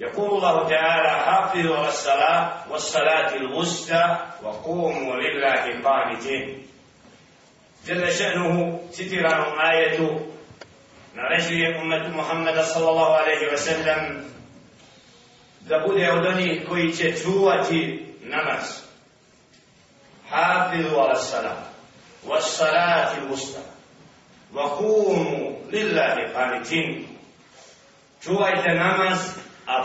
يقول الله تعالى حافظوا على الصلاة والصلاة الوسطى وقوموا لله قانتين جل شأنه ستران آية naređuje umetu Muhammeda sallallahu alaihi wa sallam da bude od onih koji će čuvati namaz. Hafizu ala salam, wa salati usta, wa kumu lillahi. Čuvajte namaz,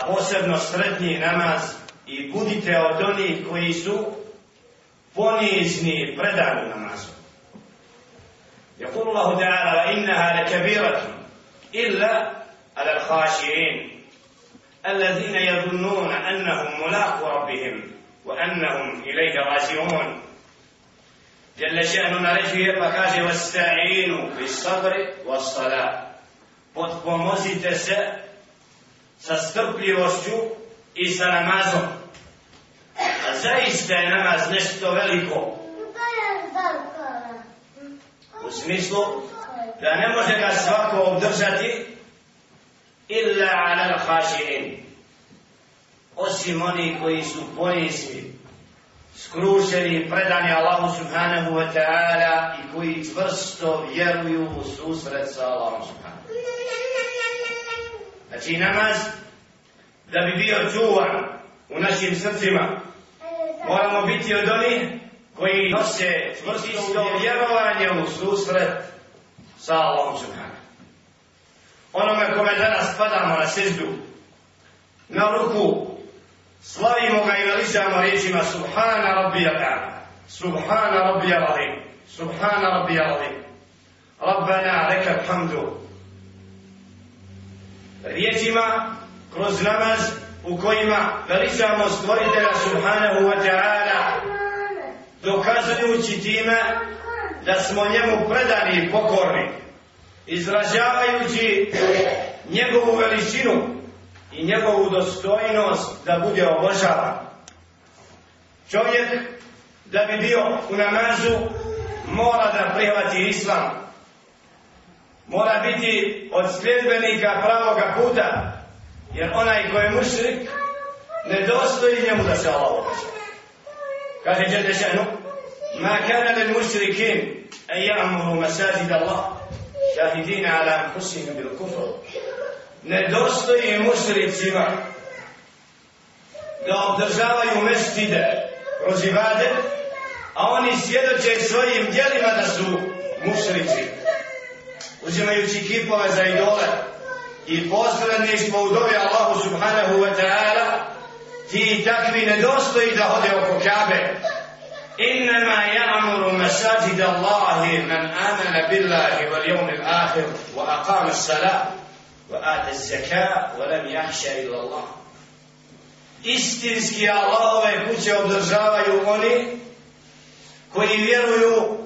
a posebno sretni namaz i budite od onih koji su ponizni predani namazu. يقول الله تعالى وإنها لكبيرة إلا على الخاشعين الذين يظنون أنهم ملاق ربهم وأنهم إليه راجعون جل شأن نرجه فكاش واستعينوا بالصبر والصلاة potpomozite se sa strpljivošću i sa namazom. A zaista je namaz nešto veliko. U smislu da ne može ga svako obdržati illa ala al-khashi'in osim oni koji su ponisni skrušeni predani Allahu subhanahu wa ta'ala i koji čvrsto vjeruju u susret sa Allahom subhanahu znači namaz da bi bio čuvan u našim srcima moramo biti od onih koji nose čvrsto vjerovanje u susret sa Allahom subhanahu. Onome kome danas padamo na seždu, na ruku, slavimo ga i veličamo riječima Subhana Rabbi al Subhana Rabbi al-Azim, Subhana Rabbi al-Azim, Rabbana leka hamdu. Riječima kroz namaz u kojima veličamo stvoritelja Subhanahu wa ta'ala dokazujući time da smo njemu predani i pokorni, izražavajući njegovu veličinu i njegovu dostojnost da bude obožavan. Čovjek, da bi bio u namazu, mora da prihvati islam mora biti od sljedbenika pravoga puta, jer onaj ko je mušrik, ne dostoji njemu da se Allah obraća. Kaže Đerdešanu, ma kada men mušrikin, a ja mu masajid Allah, šahidina ala kusim bil kufru. Ne dostoji mušricima da obdržavaju mestide, prozivade, a oni svjedoče svojim djelima da su mušrici. Uzimajući kipove za idole i posredništvo u dobi Allahu subhanahu wa ta'ala, ti takvi nedostoji da hode oko kabe, إنما يعمر مساجد الله من آمن بالله واليوم الآخر وأقام الصلاة وآتى الزكاة ولم يخش إلا الله istinski Allahove kuće obdržavaju oni koji vjeruju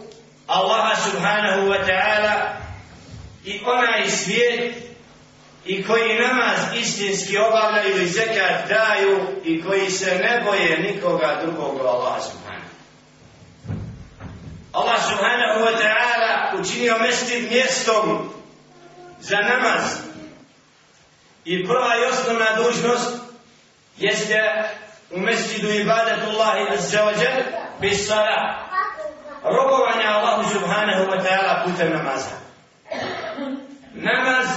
Allaha subhanahu wa ta'ala i onaj svijet i koji namaz istinski obavljaju i zekat daju i koji se ne boje nikoga drugog Allah subhanahu Allah subhanahu wa ta'ala učinio mesjid mjestom za namaz. I prva i osnovna dužnost jeste u mestidu ibadatullahi azza wa jal bis salah robovanja Allahu subhanahu wa ta'ala putem namaza Namaz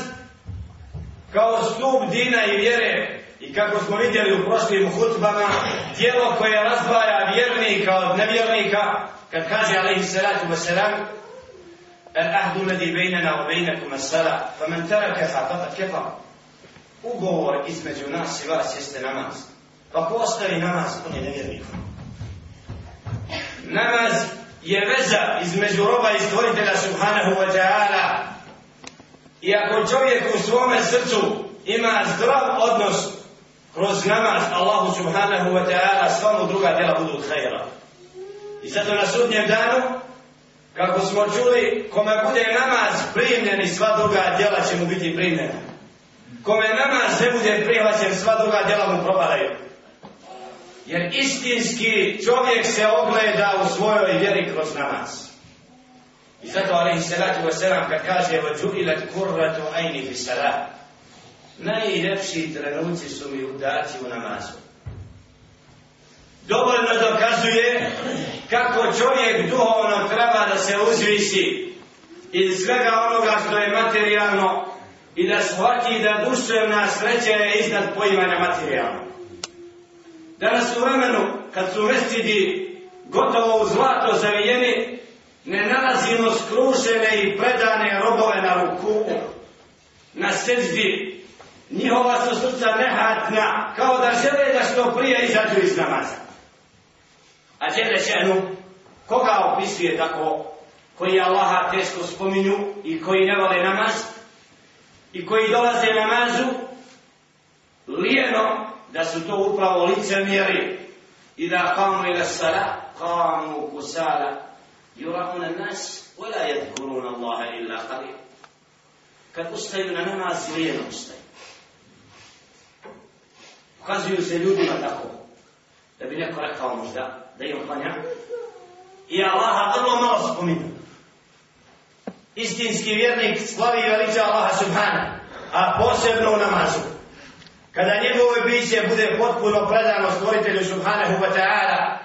kao stup dina i vjere i kako smo vidjeli u prošlim hutbama, dijelo koje razvaja vjernika od nevjernika, kad kaže alaihi salatu wa salam العهد الذي بيننا وبينكم الصلاة فمن تركها فقد كفر ugovor između nas i vas jeste namaz. Pa ko ostavi namaz, on je nevjernik. Namaz je veza između roba i stvoritelja subhanahu wa ta'ala. I ako čovjek u svome srcu ima zdrav odnos kroz namaz Allahu subhanahu wa ta'ala, sva mu druga djela budu khayra. I zato na sudnjem danu, kako smo čuli, kome bude namaz primljen i sva druga djela će mu biti primljena. Kome namaz ne bude prihvaćen, sva druga djela mu propadaju. Jer istinski čovjek se ogleda u svojoj vjeri kroz namaz. I zato alaihi salatu wa salam kad kaže wa džu'ilat kurratu ajni fi salat. najljepši trenuci su mi udaci u namazu. Dovoljno dokazuje kako čovjek duhovno treba da se uzvisi iz svega onoga što je materijalno i da shvati da duševna sreća je iznad poimanja materijalno. Danas u vremenu, kad su mestidi gotovo u zlato zavijeni, ne nalazimo skrušene i predane robove na ruku, na seđdi, njihova su srca nehatna, kao da žele da što prije izađu iz namaza. A Đele Šenu, koga opisuje tako, koji Allaha teško spominju i koji ne vole namaz, i koji dolaze namazu, lijeno da su to upravo licemjeri i da kamu ila sala, kamu kusala, yurahuna nas, wala yadkuruna Allaha illa qalil. Kad ustaju na namaz, lijeno ustaju. Ukazuju se ljudima tako, da bi neko rekao možda, da im klanja. I Allaha vrlo malo spominju. Istinski vjernik slavi i veliča Allaha subhana, a posebno u namazu. Kada njegove biće bude potpuno predano stvoritelju subhanahu wa ta'ala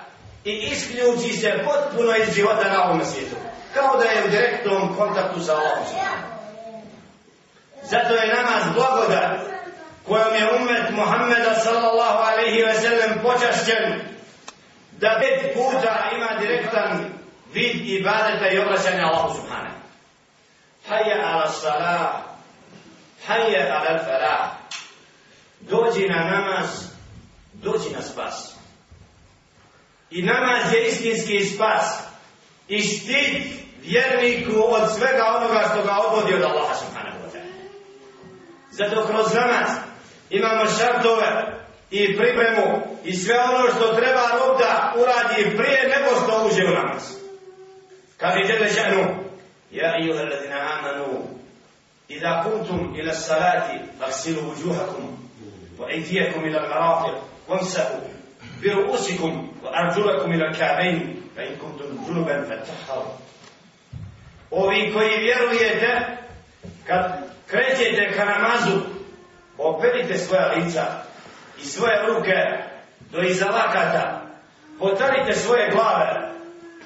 i isključi se potpuno iz života na ovom svijetu. Kao da je u direktnom kontaktu sa Allahom. Zato je namaz blagodat kojom je umet Muhammeda sallallahu alaihi ve sellem počašćen da pet puta ima direktan vid ibadeta i obraćanja Allahu subhanahu. Hayya ala salah, hayya ala falah. Dođi na namaz, dođi na spas. I namaz je istinski spas. I štit vjerniku od svega onoga što ga odvodi od Allaha subhanahu wa ta'ala. Zato kroz namaz imamo šartove i pripremu i sve ono što treba rob da uradi prije nego što uđe u namaz. Kaže je djede ja i uhe ladina amanu, i da kuntum ila salati, aksilu uđuhakum, wa ejtijekum ila marafiq, vamsahu, biru usikum, wa arđulakum ila kabein, fa in kuntum džunuben fataharu. Ovi koji vjerujete, kad krećete ka namazu, operite svoja lica, i svoje ruke do iza lakata, potarite svoje glave,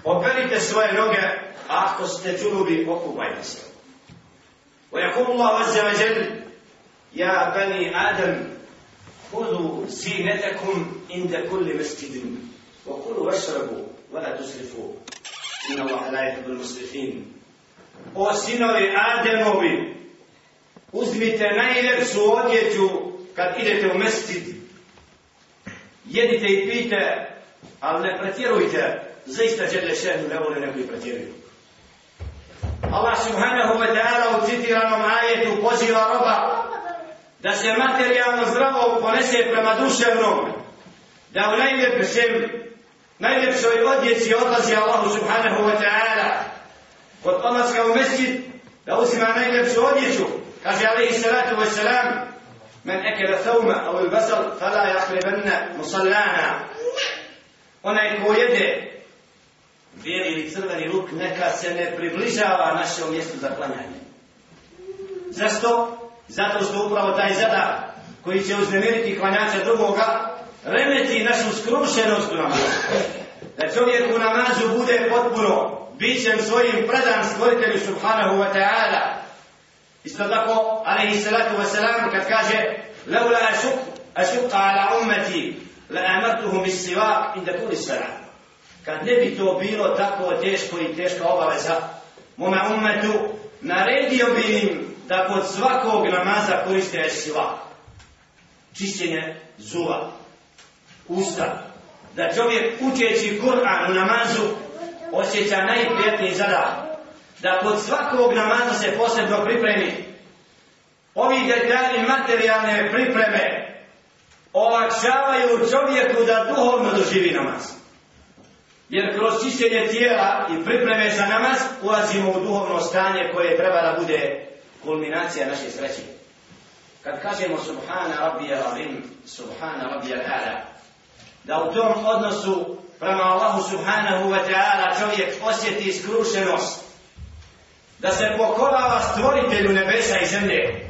operite svoje noge, a ako ste čunubi, okupajte se. ويقول الله عز وجل يا بني آدم خذوا زينتكم عند كل مسجد وكلوا واشربوا ولا تسرفوا إن الله لا يحب المسرفين O sinovi Ademovi, uzmite najljepšu odjeću kad idete u mesjid jedite i pijte, ali ne pretjerujte, zaista Đele Šehnu ne voli neko i pretjeruju. Allah subhanahu wa ta'ala u citiranom ajetu poziva roba da se materijalno zdravo ponese prema duševnom, da u najljepšem, najljepšoj odjeci odlazi Allahu subhanahu wa ta'ala kod odlaska u mesjid da uzima najljepšu odjeću, kaže alaihi salatu wa salam, من أكل ثوم أو البصل فلا يقربن مصلانا onaj ko jede bijeli ili crveni luk neka se ne približava našem mjestu za klanjanje. Zašto? Zato što upravo taj zadar koji će uznemiriti klanjača drugoga remeti našu skrušenost u namazu. Da čovjek u namazu bude potpuno bićem svojim predan stvoritelju subhanahu wa ta'ala Isto tako, alaihi salatu wa salam, kad kaže Laula ašuk, ašuk ala ummeti, la amartuhum bis sivak inda kuli salam. Kad ne bi to bilo tako teško i teška obaveza, mome ummetu, naredio bi im da kod svakog namaza koriste sivak. Čišćenje zuva, usta. Da čovjek učeći Kur'an u namazu osjeća najprijetniji zadah da kod svakog namaza se posebno pripremi ovi detalji materijalne pripreme olakšavaju čovjeku da duhovno doživi namaz. Jer kroz čišćenje tijela i pripreme za namaz ulazimo u duhovno stanje koje treba da bude kulminacija naše sreće. Kad kažemo Subhana Rabbi al-Azim, Subhana Rabbi al-Ala, da u tom odnosu prema Allahu Subhanahu wa ta'ala čovjek osjeti skrušenost, da se pokorava stvoritelju nebesa i zemlje,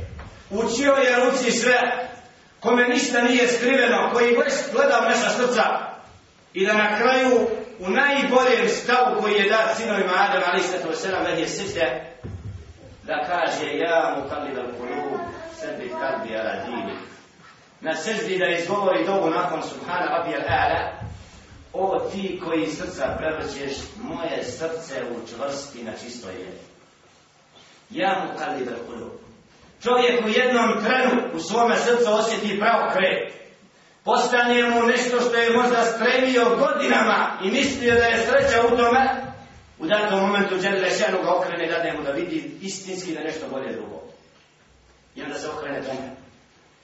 u čijoj je ruci sve, kome ništa nije skriveno, koji gleda u naša srca i da na kraju u najboljem stavu koji je dat sinovima Adam ali ste to selam je je da kaže ja mu kalli da kulu sebi kalbi ala dini na seždi da izgovori dobu nakon subhana rabi al-ala o ti koji srca prevrćeš moje srce učvrsti na čistoj vjeri ja mu kalli da kulu čovjek u jednom trenu u svome srcu osjeti pravo kret. Postane mu nešto što je možda stremio godinama i mislio da je sreća u tome, u datom momentu Đele Šenu ga okrene da ne mu da vidi istinski da nešto bolje drugo. I onda se okrene tome.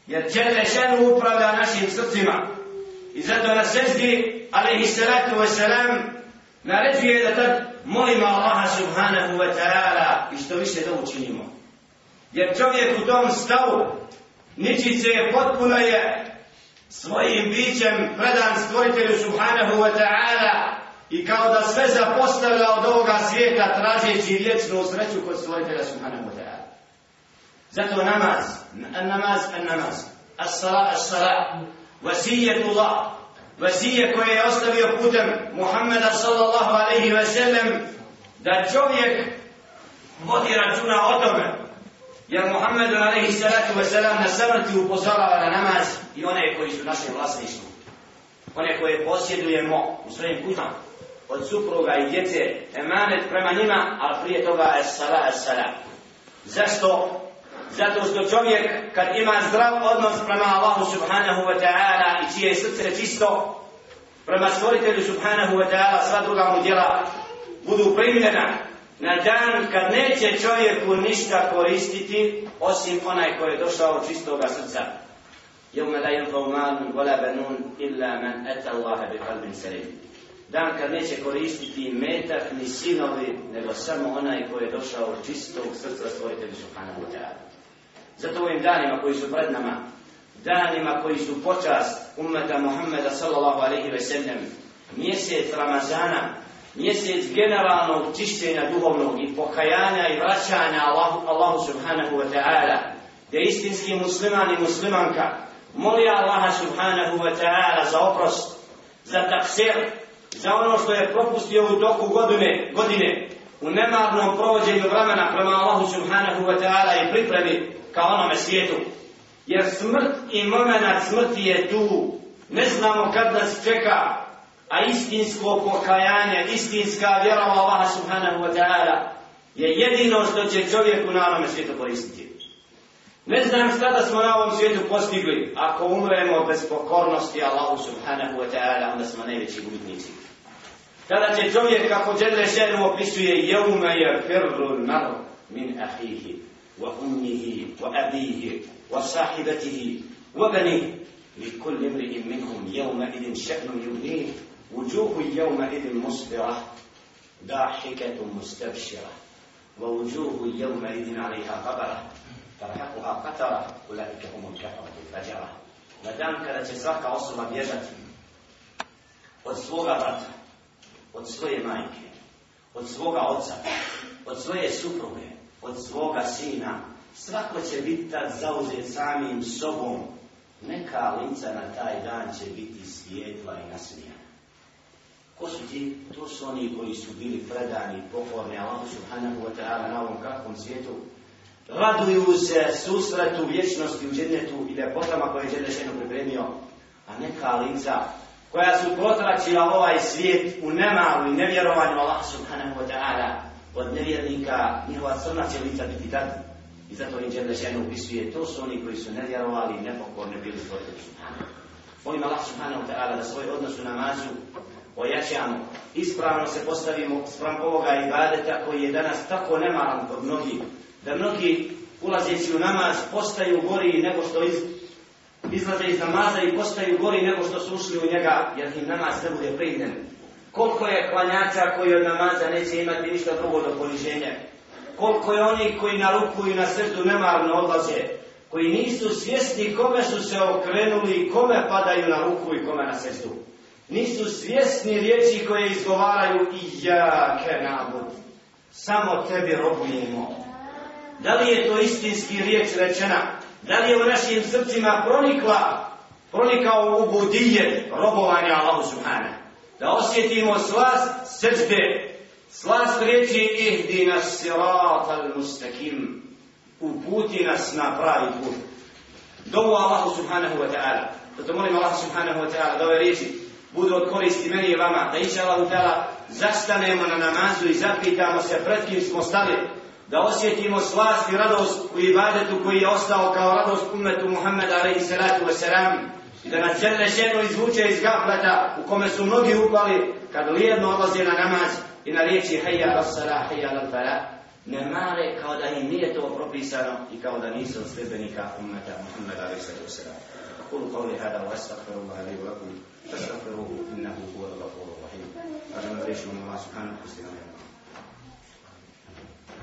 Jer Đele Šenu upravlja našim srcima. I zato na seždi, alaihi salatu wa salam, naređuje da tad molimo Allaha subhanahu wa ta'ala i što više da učinimo. Jer čovjek u tom stavu, ničice je potpuno je svojim bićem predan stvoritelju subhanahu wa ta'ala i kao da sve zapostavlja od ovoga svijeta tražeći vječnu sreću kod stvoritelja subhanahu wa ta'ala. Zato namaz, namaz, namaz, as-sala, as-sala, vasijetullah, vasije koje je ostavio putem Muhammeda sallallahu alaihi wa sallam, da čovjek vodi računa o tome, Jer Muhammed alaihi salatu wa selam na samrti upozorava na namaz i one koji su naše vlasništvo. One koje posjedujemo u svojim kućama od supruga i djece emanet prema njima, ali prije toga es-sala, sala. Zašto? Zato što čovjek kad ima zdrav odnos prema Allahu subhanahu wa ta'ala i čije srce čisto, prema stvoritelju subhanahu wa ta'ala sva druga mu djela budu primljena na dan kad neće čovjeku ništa koristiti osim onaj koji je došao od čistoga srca. يوم لا ينفع مال ولا banun illa man ata الله بقلب سليم salim. Dan kad neće koristiti metak ni sinovi, nego samo onaj koji je došao od čistog srca stvoritelja subhanahu wa ta'ala. Zato ovim danima koji su pred nama, danima koji su počast ummeta Muhammeda sallallahu alaihi ve sellem, mjesec Ramazana, mjesec generalnog čišćenja duhovnog i pokajanja i vraćanja Allahu, Allahu subhanahu wa ta'ala, gdje istinski musliman i muslimanka moli Allaha subhanahu wa ta'ala za oprost, za taksir, za ono što je propustio u toku godine, godine u nemarnom provođenju vremena prema Allahu subhanahu wa ta'ala i pripremi ka onome svijetu. Jer smrt i moment smrti je tu. Ne znamo kad nas čeka, a istinsko pokajanje, istinska vjera u Allaha subhanahu wa ta'ala je jedino što će čovjeku na onome svijetu koristiti. Ne znam šta da smo na ovom svijetu postigli. Ako umremo bez pokornosti Allahu subhanahu wa ta'ala, onda smo najveći gubitnici. Kada će čovjek kako Đele Šeru opisuje Jevme je firru mar min ahihi wa umnihi wa abihi wa sahibatihi wa banihi li kulli imri'in minhum jevme idin še'nu yudih, uđuhu jevme idin musbira, da še'num yubnih وجوه يومئذ مصبرة ضاحكة مستبشرة ووجوه يومئذ عليها غبرة ترهقها قترة أولئك Na dan kada će svaka osoba bježati od svoga وصورت od svoje majke, od svoga oca, od svoje supruge, od svoga sina, svako će biti tad zauzet samim sobom. Neka lica na taj dan će biti svijetla i nasmijana. Ko su ti? To su oni koji su bili predani, pokorni Allahu subhanahu wa ta'ala na ovom kakvom svijetu. Raduju se susretu vječnosti u džennetu i ljepotama koje je džennešeno pripremio. A neka lica koja su potračila ovaj svijet u nemalu i nevjerovanju Allah subhanahu wa ta'ala od nevjernika, njihova crna će lica biti tad. I zato im džennešeno upisuje, to su oni koji su nevjerovali i nepokorni bili stvoritelji subhanahu. Molim Allah subhanahu wa ta'ala da svoj odnos u namazu ojačamo, ispravno se postavimo sprem ovoga ibadeta koji je danas tako nemalan kod mnogih, da mnogi ulazeći u namaz postaju gori nego što iz, izlaze iz namaza i postaju gori nego što su ušli u njega, jer im namaz ne bude pridnen. Koliko je klanjača koji od namaza neće imati ništa drugo do poniženja? Koliko je onih koji na ruku i na srdu nemarno odlaze, koji nisu svjesni kome su se okrenuli i kome padaju na ruku i kome na srdu? nisu svjesni riječi koje izgovaraju i ja ke nabud. Samo tebi robujemo. Da li je to istinski riječ rečena Da li je u našim srcima pronikla, pronikao u budije robovanja Allahu Subhanahu? Da osjetimo slast srđbe, slast riječi ihdi nas sirat al mustakim, uputi nas na pravi put. Dovu Allahu Subhanahu wa ta'ala. Zato molim Allahu Subhanahu wa ta'ala da ove riječi budu od koristi meni i vama, da iša Allahu ta'ala zastanemo na namazu i zapitamo se pred kim smo stali, da osjetimo slast i radost u ibadetu koji je ostao kao radost umetu Muhammeda alaihi salatu wasalam i da nas žele ženu izvuče iz gafleta u kome su mnogi upali kad lijedno odlaze na namaz i na riječi hayya rassala, hayya lalfala ne mare kao da im nije to propisano i kao da nisu od sljedbenika umeta Muhammeda alaihi salatu wasalam. أقول قولي هذا وأستغفر الله لي ولكم فاستغفروه إنه هو الغفور الرحيم. أجمع ليش من الله سبحانه وتعالى